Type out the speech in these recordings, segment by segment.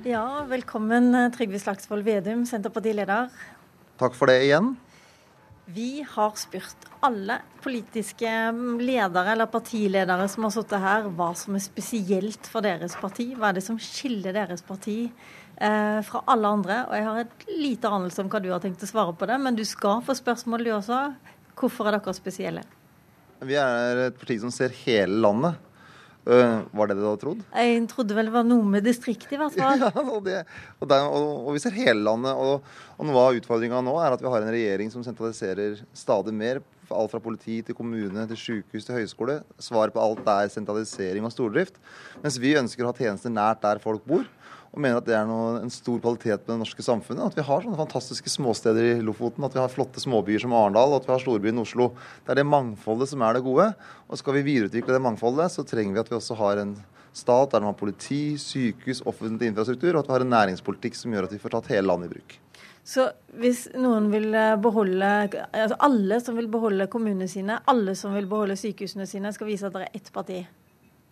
Ja, velkommen eh, Trygve Slagsvold Vedum, Senterpartileder. Takk for det igjen. Vi har spurt alle politiske mm, ledere eller partiledere som har sittet her, hva som er spesielt for deres parti. Hva er det som skiller deres parti eh, fra alle andre? Og jeg har et lite anelse om hva du har tenkt å svare på det, men du skal få spørsmål du også. Hvorfor er dere spesielle? Vi er et parti som ser hele landet. Uh, var det det du hadde trodd? Jeg trodde vel det var noe med distriktet, i hvert fall. ja, og, det, og, der, og, og, vi ser hele landet. Og, noe av utfordringa nå er at vi har en regjering som sentraliserer stadig mer. Alt fra politi til kommune til sykehus til høyskole. Svaret på alt er sentralisering og stordrift. Mens vi ønsker å ha tjenester nært der folk bor og mener at det er noe, en stor kvalitet med det norske samfunnet. At vi har sånne fantastiske småsteder i Lofoten, at vi har flotte småbyer som Arendal, og at vi har storbyen Oslo. Det er det mangfoldet som er det gode. Og skal vi videreutvikle det mangfoldet, så trenger vi at vi også har en stat der man har politi, sykehus, offentlig infrastruktur, og at vi har en næringspolitikk som gjør at vi får tatt hele landet i bruk. Så hvis noen vil eh, beholde altså Alle som vil beholde kommunene sine, alle som vil beholde sykehusene sine, skal vise at det er ett parti?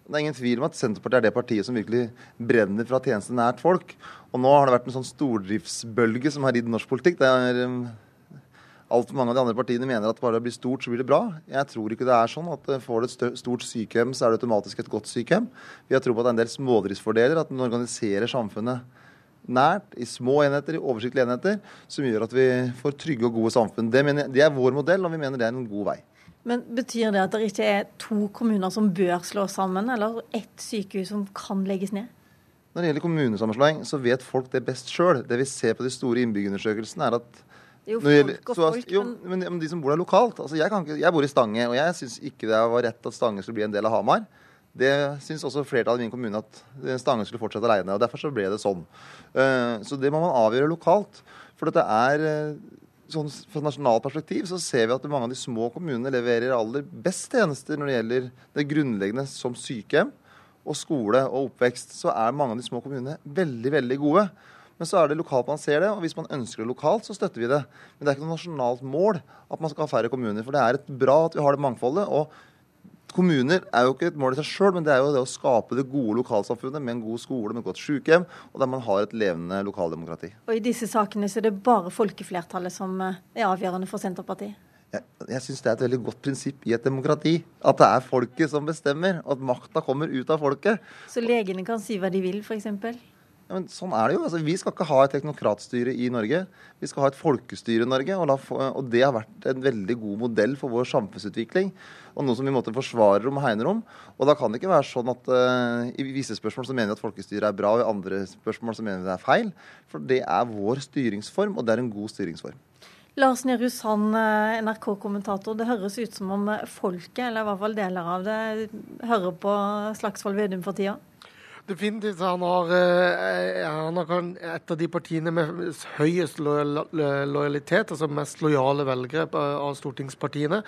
Det er ingen tvil om at Senterpartiet er det partiet som virkelig brenner for at nært folk. Og nå har det vært en sånn stordriftsbølge som har ridd norsk politikk. Det er um, Altfor mange av de andre partiene mener at bare det blir stort, så blir det bra. Jeg tror ikke det er sånn at eh, får du et stort sykehjem, så er det automatisk et godt sykehjem. Vi har tro på at det er en del smådriftsfordeler, at en organiserer samfunnet nært, i små enheter, i oversiktlige enheter, som gjør at vi får trygge og gode samfunn. Det, mener, det er vår modell, og vi mener det er en god vei. Men Betyr det at det ikke er to kommuner som bør slås sammen, eller ett sykehus som kan legges ned? Når det gjelder kommunesammenslåing, så vet folk det best sjøl. Det vi ser på de store innbyggerundersøkelsene, er at jo, folk og folk, jo, men, de som bor der lokalt altså jeg, ikke, jeg, bor i Stange, og jeg syns ikke det var rett at Stange skulle bli en del av Hamar. Det syns også flertallet i min kommune at Stange skulle fortsette alene. og Derfor så ble det sånn. Uh, så det må man avgjøre lokalt. For dette er uh, sånn, fra nasjonalt perspektiv så ser vi at mange av de små kommunene leverer aller best tjenester når det gjelder det grunnleggende som sykehjem og skole og oppvekst. Så er mange av de små kommunene veldig, veldig gode. Men så er det lokalt man ser det, og hvis man ønsker det lokalt, så støtter vi det. Men det er ikke noe nasjonalt mål at man skal ha færre kommuner. For det er et bra at vi har det mangfoldet. og Kommuner er jo ikke et mål i seg sjøl, men det er jo det å skape det gode lokalsamfunnet med en god skole, med et godt sykehjem, og der man har et levende lokaldemokrati. Og I disse sakene så er det bare folkeflertallet som eh, er avgjørende for Senterpartiet? Jeg, jeg syns det er et veldig godt prinsipp i et demokrati. At det er folket som bestemmer, og at makta kommer ut av folket. Så legene kan si hva de vil, f.eks.? Ja, men sånn er det jo. Altså, vi skal ikke ha et teknokratstyre i Norge. Vi skal ha et folkestyre i Norge. Og, og, det har vært en veldig god modell for vår samfunnsutvikling. Og noe som vi måtte forsvarer om og hegner om. Og da kan det ikke være sånn at uh, i visse spørsmål så mener vi at folkestyret er bra, og i andre spørsmål så mener vi det er feil. For det er vår styringsform, og det er en god styringsform. Lars Nehru Sand, eh, NRK-kommentator. Det høres ut som om folket, eller i hvert fall deler av det, hører på Slagsvold Vedum for tida? Definitivt. Han, har, eh, han er et av de partiene med høyest lojalitet, altså mest lojale velgere av stortingspartiene.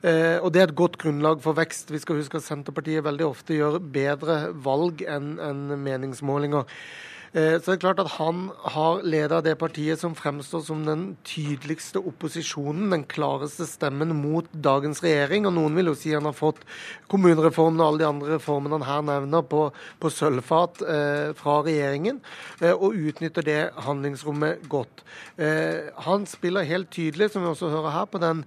Eh, og det er et godt grunnlag for vekst. Vi skal huske at Senterpartiet veldig ofte gjør bedre valg enn meningsmålinger. Eh, så det er klart at Han har leda det partiet som fremstår som den tydeligste opposisjonen, den klareste stemmen mot dagens regjering. Og Noen vil jo si han har fått kommunereformen og alle de andre reformene han her nevner, på, på sølvfat eh, fra regjeringen, eh, og utnytter det handlingsrommet godt. Eh, han spiller helt tydelig, som vi også hører her, på den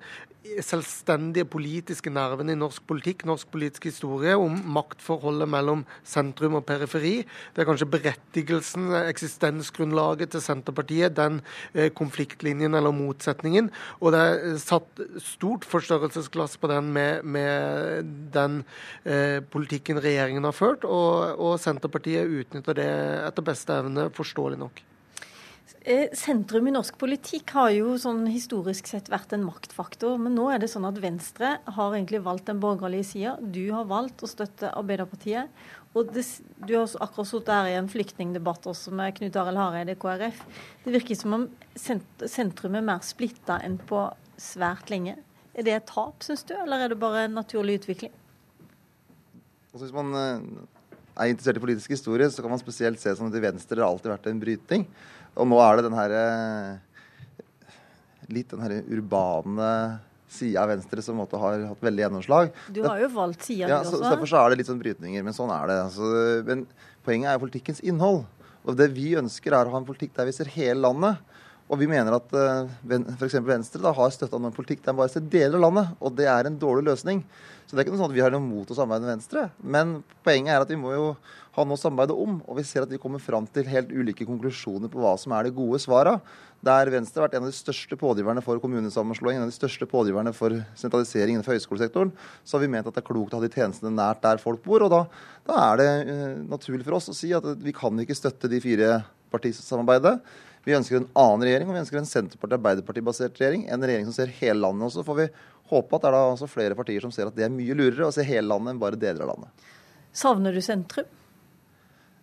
selvstendige politiske nervene i norsk politikk, norsk politisk historie, om maktforholdet mellom sentrum og periferi. Det er kanskje berettigelsen, eksistensgrunnlaget til Senterpartiet, den eh, konfliktlinjen eller motsetningen. Og det er satt stort forstørrelsesglass på den med, med den eh, politikken regjeringen har ført, og, og Senterpartiet utnytter det etter beste evne, forståelig nok. Eh, sentrum i norsk politikk har jo sånn historisk sett vært en maktfaktor. Men nå er det sånn at Venstre har egentlig valgt den borgerlige sida. Du har valgt å støtte Arbeiderpartiet. Og det, du har akkurat sittet her i en flyktningdebatt også med Knut Arild Hareide i KrF. Det virker som om sentrum er mer splitta enn på svært lenge. Er det et tap, syns du, eller er det bare en naturlig utvikling? Altså, hvis man eh, er interessert i politisk historie, så kan man spesielt se som at i Venstre har alltid vært en brytning. Og nå er det den her litt den her urbane sida av Venstre som måtte har hatt veldig gjennomslag. Du har jo valgt sida, ja, di også. Så derfor så er det litt sånn brytninger. Men sånn er det. Altså, men poenget er jo politikkens innhold. Og Det vi ønsker, er å ha en politikk der vi ser hele landet. Og vi mener at uh, f.eks. Venstre da, har støtta en politikk der en bare ser deler av landet. Og det er en dårlig løsning. Så det er ikke noe sånn at vi har noe mot å samarbeide med Venstre. Men poenget er at vi må jo ha noe å samarbeide om. Og vi ser at vi kommer fram til helt ulike konklusjoner på hva som er de gode svara. Der Venstre har vært en av de største pådriverne for kommunesammenslåing, en av de største pådriverne for sentralisering innenfor høyskolesektoren, så har vi ment at det er klokt å ha de tjenestene nært der folk bor. Og da, da er det uh, naturlig for oss å si at vi kan ikke støtte de fire partisamarbeidet. Vi ønsker en annen regjering, og vi ønsker en Senterparti-Arbeiderparti-basert regjering. En regjering som ser hele landet. Og så får vi håpe at det er da også flere partier som ser at det er mye lurere å se hele landet enn bare deler av landet. Savner du sentrum?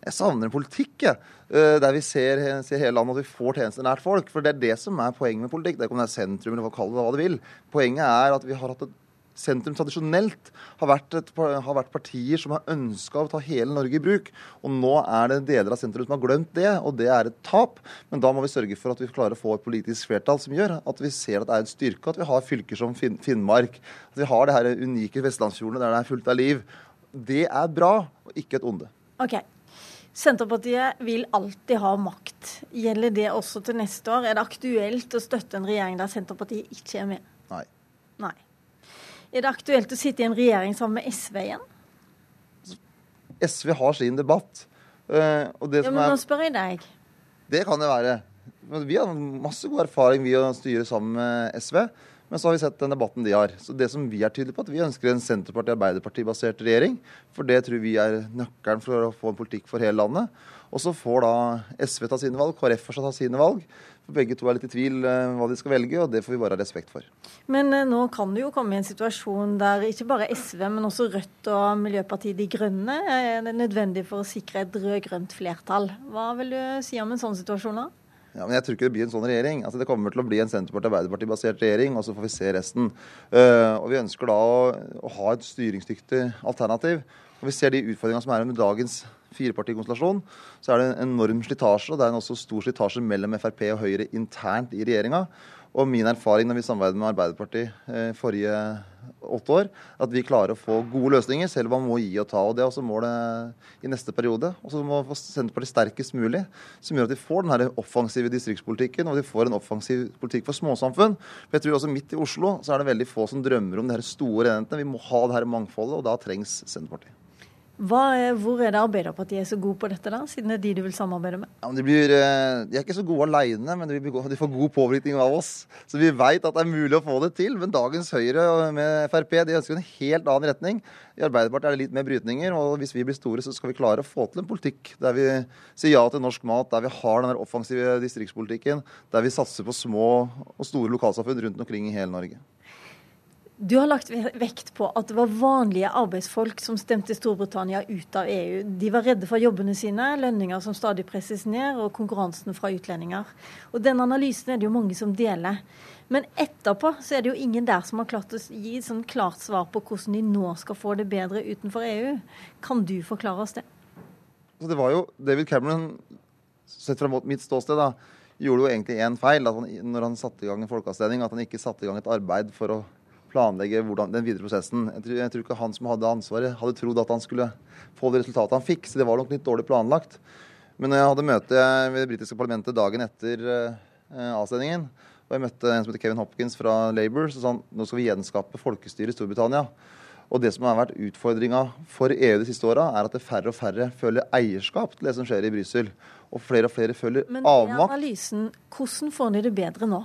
Jeg savner en politikk jeg. Eh, der vi ser, ser, hele landet og vi får tjenester nært folk. For det er det som er poenget med politikk. Det er ikke om det er sentrum eller hva det hva det vil. Poenget er at vi har hatt et sentrum tradisjonelt har vært, et, har vært partier som har ønska å ta hele Norge i bruk. Og nå er det deler av sentrum som har glemt det, og det er et tap. Men da må vi sørge for at vi klarer å få et politisk flertall som gjør at vi ser at det er en styrke at vi har fylker som Finn Finnmark. At vi har det her unike vestlandsfjordene der det er fullt av liv. Det er bra, og ikke et onde. Ok. Senterpartiet vil alltid ha makt. Gjelder det også til neste år? Er det aktuelt å støtte en regjering der Senterpartiet ikke er med? Nei. Nei. Er det aktuelt å sitte i en regjering sammen med SV igjen? SV har sin debatt. Uh, ja, men nå spør jeg deg. Det kan det være. Vi har masse god erfaring vi å styre sammen med SV. Men så har vi sett den debatten de har. Så det som Vi er tydelige på at vi ønsker en Senterparti-Arbeiderparti-basert regjering. For det tror vi er nøkkelen for å få en politikk for hele landet. Og så får da SV ta sine valg, KrF får ta sine valg. For begge to er litt i tvil uh, hva de skal velge, og det får vi bare ha respekt for. Men uh, nå kan du jo komme i en situasjon der ikke bare SV, men også Rødt og Miljøpartiet De Grønne er nødvendig for å sikre et rød-grønt flertall. Hva vil du si om en sånn situasjon da? Ja, men Jeg tror ikke det blir en sånn regjering. Altså, Det kommer til å bli en Senterparti-Arbeiderparti-basert regjering, og så får vi se resten. Uh, og Vi ønsker da å, å, ha et styringsdyktig alternativ. Og Vi ser de utfordringene som er under dagens firepartikonstellasjon. Så er det en enorm slitasje, og det er også stor slitasje mellom Frp og Høyre internt i regjeringa. Og min erfaring når vi samarbeidet med Arbeiderpartiet eh, forrige åtte år, at vi klarer å få gode løsninger, selv om man må gi og ta. og Det er også målet i neste periode. Og så må Senterpartiet sterkest mulig, som gjør at de får den offensive distriktspolitikken og de får en offensiv politikk for småsamfunn. For jeg tror også Midt i Oslo så er det veldig få som drømmer om de her store enhetene. Vi må ha det her mangfoldet, og da trengs Senterpartiet. Er, hvor er det Arbeiderpartiet er så gode på dette, da, siden det er de du vil samarbeide med? Ja, de, blir, eh, de, er ikke så gode alene, men de, de, får god påvirkning av oss. Så vi veit at det er mulig å få det til. Men dagens Høyre med Frp de ønsker en helt annen retning. I Arbeiderpartiet er det litt mer brytninger. Og hvis vi blir store, så skal vi klare å få til en politikk der vi sier ja til norsk mat, der vi har den offensive distriktspolitikken, der vi satser på små og store lokalsamfunn rundt omkring i hele Norge. Du har lagt vekt på at det var vanlige arbeidsfolk som stemte Storbritannia ut av EU. De var redde for jobbene sine, lønninger som stadig presses ned, og konkurransen fra utlendinger. Og Den analysen er det jo mange som deler. Men etterpå så er det jo ingen der som har klart å gi sånn klart svar på hvordan de nå skal få det bedre utenfor EU. Kan du forklare oss det? Så det var jo David Cameron, sett fra mitt ståsted, da, gjorde jo egentlig én feil han, når han satte i gang en folkeavstemning. At han ikke satte i gang et arbeid for å planlegge hvordan, den videre prosessen. Jeg tror, jeg tror, ikke han som hadde ansvaret, hadde trodd at han skulle få det resultatet han fikk. Så det var nok litt dårlig planlagt. Men jeg hadde møte ved det britiske parlamentet dagen etter eh, avstemningen, og jeg møtte en som heter Kevin Hopkins fra Labour, så sa han nå skal vi gjenskape folkestyret i Storbritannia. Og det som har vært utfordringa for EU de siste åra, er at det færre og færre føler eierskap til det som skjer i Brussel. Og flere og flere føler avmakt. Men i analysen, hvordan får de det bedre nå?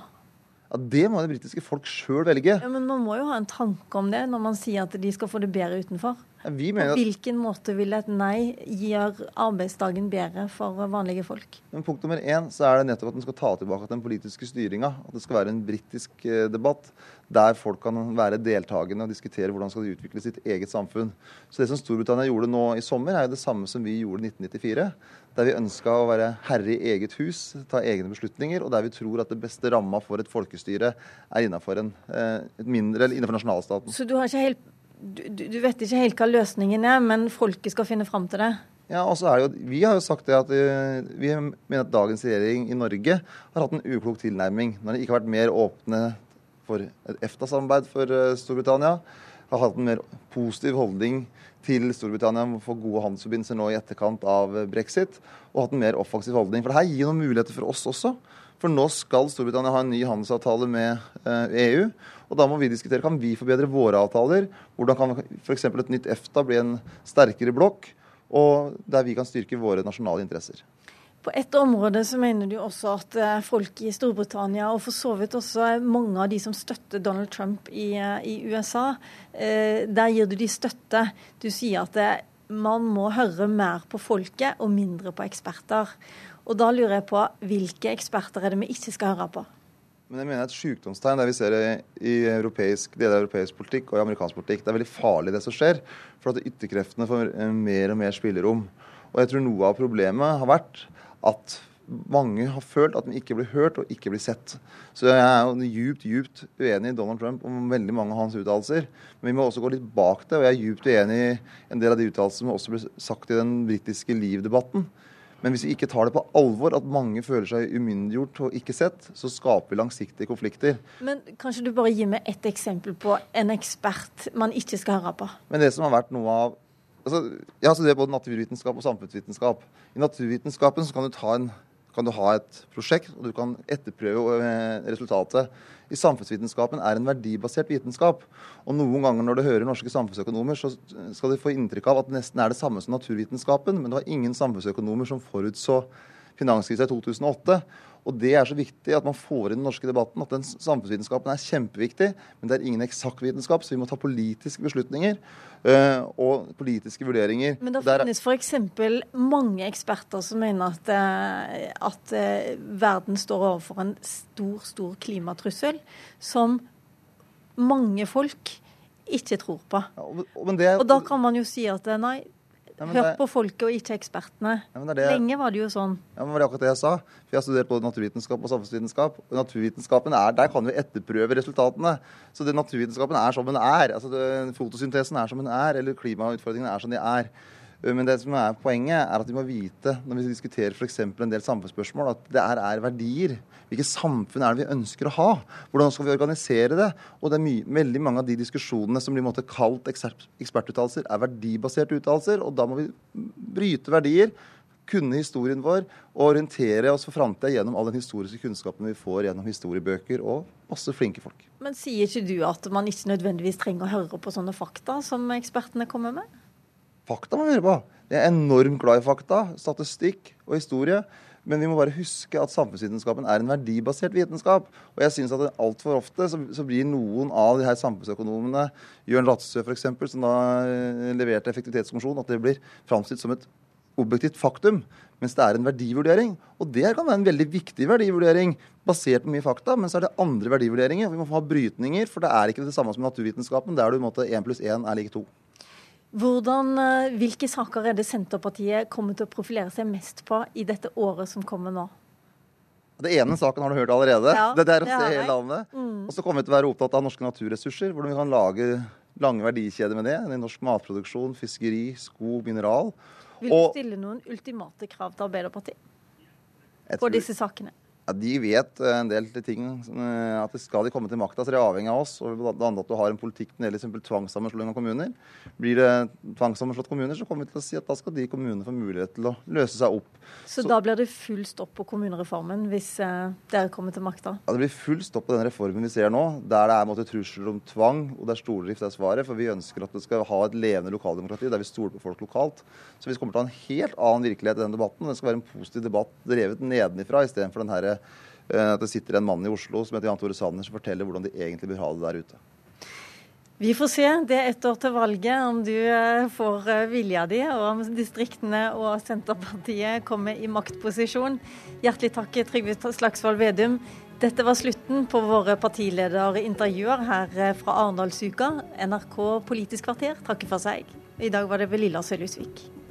Ja, Det må det britiske folk sjøl velge. Ja, Men man må jo ha en tanke om det når man sier at de skal få det bedre utenfor. Ja, På hvilken måte vil et nei gjøre arbeidsdagen bedre for vanlige folk? Men Punkt nummer én så er det nettopp at en skal ta tilbake den politiske styringa. At det skal være en britisk eh, debatt der folk kan være deltakende og diskutere hvordan skal de utvikle sitt eget samfunn. Så Det som Storbritannia gjorde nå i sommer, er jo det samme som vi gjorde i 1994 der vi ønska å være herre i eget hus, ta egne beslutninger, og der vi tror at det beste ramma for et folkestyre er innenfor, eh, mindre, eller innenfor nasjonalstaten. Så du, har ikke helt, du, du, vet ikke helt hva løsningen er, men folket skal finne fram til det? Ja, og så er det jo, Vi har jo sagt det at eh, vi mener at dagens regjering i Norge har hatt en uklok tilnærming. Når de ikke har vært mer åpne for et EFTA-samarbeid for eh, Storbritannia, har hatt en mer positiv holdning til Storbritannia om å få gode handelsforbindelser nå i etterkant av brexit, og hatt en mer offensiv holdning. For det her gir noen muligheter for oss også. For nå skal Storbritannia ha en ny handelsavtale med EU. Og da må vi diskutere kan vi forbedre våre avtaler. Hvordan kan f.eks. et nytt EFTA bli en sterkere blokk, og der vi kan styrke våre nasjonale interesser. På ett område så mener du også at eh, folk i Storbritannia, og for så vidt også mange av de som støtter Donald Trump i, eh, i USA, eh, der gir du de støtte. Du sier at det, man må høre mer på folket og mindre på eksperter. Og da lurer jeg på hvilke eksperter er det vi ikke skal høre på? Men jeg mener et sykdomstegn det vi ser i europeisk, deler av europeisk politikk og i amerikansk politikk. Det er veldig farlig det som skjer, for at ytterkreftene får mer og mer spillerom. Og jeg tror noe av problemet har vært at mange har følt at de ikke blir hørt og ikke blir sett. Så jeg er jo djupt djupt uenig i Donald Trump om veldig mange av hans uttalelser. Men vi må også gå litt bak det, og jeg er djupt uenig i en del av de uttalelsene som også ble sagt i den britiske Liv-debatten. Men hvis vi ikke tar det på alvor, at mange føler seg umyndiggjort og ikke sett, så skaper vi langsiktige konflikter. Men kanskje du bare gir meg ett eksempel på en ekspert man ikke skal høre på? Men det som har vært noe av altså, Jeg har studert både naturvitenskap og samfunnsvitenskap. I naturvitenskapen så kan du ta en kan du ha et prosjekt, og du kan etterprøve eh, resultatet. I samfunnsvitenskapen er en verdibasert vitenskap. Og noen ganger når du hører norske samfunnsøkonomer, så skal du få inntrykk av at det nesten er det samme som naturvitenskapen, men det var ingen samfunnsøkonomer som forutså finanskrisa i 2008. Og Det er så viktig at man får inn den norske debatten at den samfunnsvitenskapen er kjempeviktig, men det er ingen eksakt vitenskap, så vi må ta politiske beslutninger øh, og politiske vurderinger. Men det finnes f.eks. mange eksperter som mener at, eh, at uh, verden står overfor en stor, stor klimatrussel som mange folk ikke tror på. Ja, og, og, det, og da kan man jo si at nei, ja, Hør det... på folket og ikke ekspertene. Det det... Lenge var det jo sånn. Ja, men Det var akkurat det jeg sa. For Jeg har studert både naturvitenskap og samfunnsvitenskap. Og naturvitenskapen er, Der kan vi etterprøve resultatene. Så det Naturvitenskapen er som den er. altså det, Fotosyntesen er som den er, eller klimautfordringene er som de er. Men det som er poenget, er at vi må vite når vi diskuterer f.eks. en del samfunnsspørsmål, at det er, er, verdier. Hvilke samfunn er det vi ønsker å ha? Hvordan skal vi organisere det? Og det er mye, veldig mange av de diskusjonene som blir kalt ekspertuttalelser, er verdibaserte uttalelser. Og da må vi bryte verdier, kunne historien vår og orientere oss for framtida gjennom all den historiske kunnskapen vi får gjennom historiebøker og masse flinke folk. Men sier ikke du at man ikke nødvendigvis trenger å høre på sånne fakta som ekspertene kommer med? Fakta må vi høre på. Jeg er enormt glad i fakta, statistikk og historie. Men vi må bare huske at samfunnsvitenskapen er en verdibasert vitenskap. Og jeg synes at altfor ofte så, så, blir noen av de her samfunnsøkonomene, Jørn Ratsø f.eks., som da eh, leverte effektivitetskommisjonen, at det blir framstilt som et objektivt faktum. Mens det er en verdivurdering. Og det kan være en veldig viktig verdivurdering basert på mye fakta. Men så er det andre verdivurderinger. Vi må få ha brytninger, for det er ikke det samme som naturvitenskapen, der du måtte 1 pluss 1 er like 2. Hvordan, eh, hvilke saker er det Senterpartiet kommer til å profilere seg mest på i dette året som kommer nå? Det ene saken har du hørt allerede. Ja, det er å se hele landet. Mm. Og så kommer vi til å være opptatt av norske naturressurser. Hvordan vi kan lage lange verdikjeder med det. I norsk matproduksjon, fiskeri, skog, mineral. Vil du og, stille noen ultimate krav til Arbeiderpartiet på disse sakene? Ja, De vet eh, en del ting. Eh, at Skal de komme til makta, så er de avhengig av oss. og blant andre At du har en politikk når det gjelder tvangssammenslåing av kommuner. Blir det tvangssammenslått kommuner, så kommer vi til å si at da skal de kommunene få mulighet til å løse seg opp. Så, så da blir det full stopp på kommunereformen hvis eh, dere kommer til makta? Ja, det blir full stopp på den reformen vi ser nå, der det er måte, trusler om tvang og der stordrift er svaret. For vi ønsker at det skal ha et levende lokaldemokrati der vi stoler på folk lokalt. Så vi kommer til å ha en helt annen virkelighet i den debatten. Det skal være en positiv debatt drevet nedenifra istedenfor den herre Eh, at det sitter en mann i Oslo som heter Jan Tore Sanner som forteller hvordan de egentlig bør ha det der ute. Vi får se. Det er ett år til valget om du eh, får eh, vilja di, og om distriktene og Senterpartiet kommer i maktposisjon. Hjertelig takk, Trygve Slagsvold Vedum. Dette var slutten på våre partilederintervjuer her fra Arendalsuka. NRK Politisk kvarter takker for seg. I dag var det ved Lilla Sølhusvik.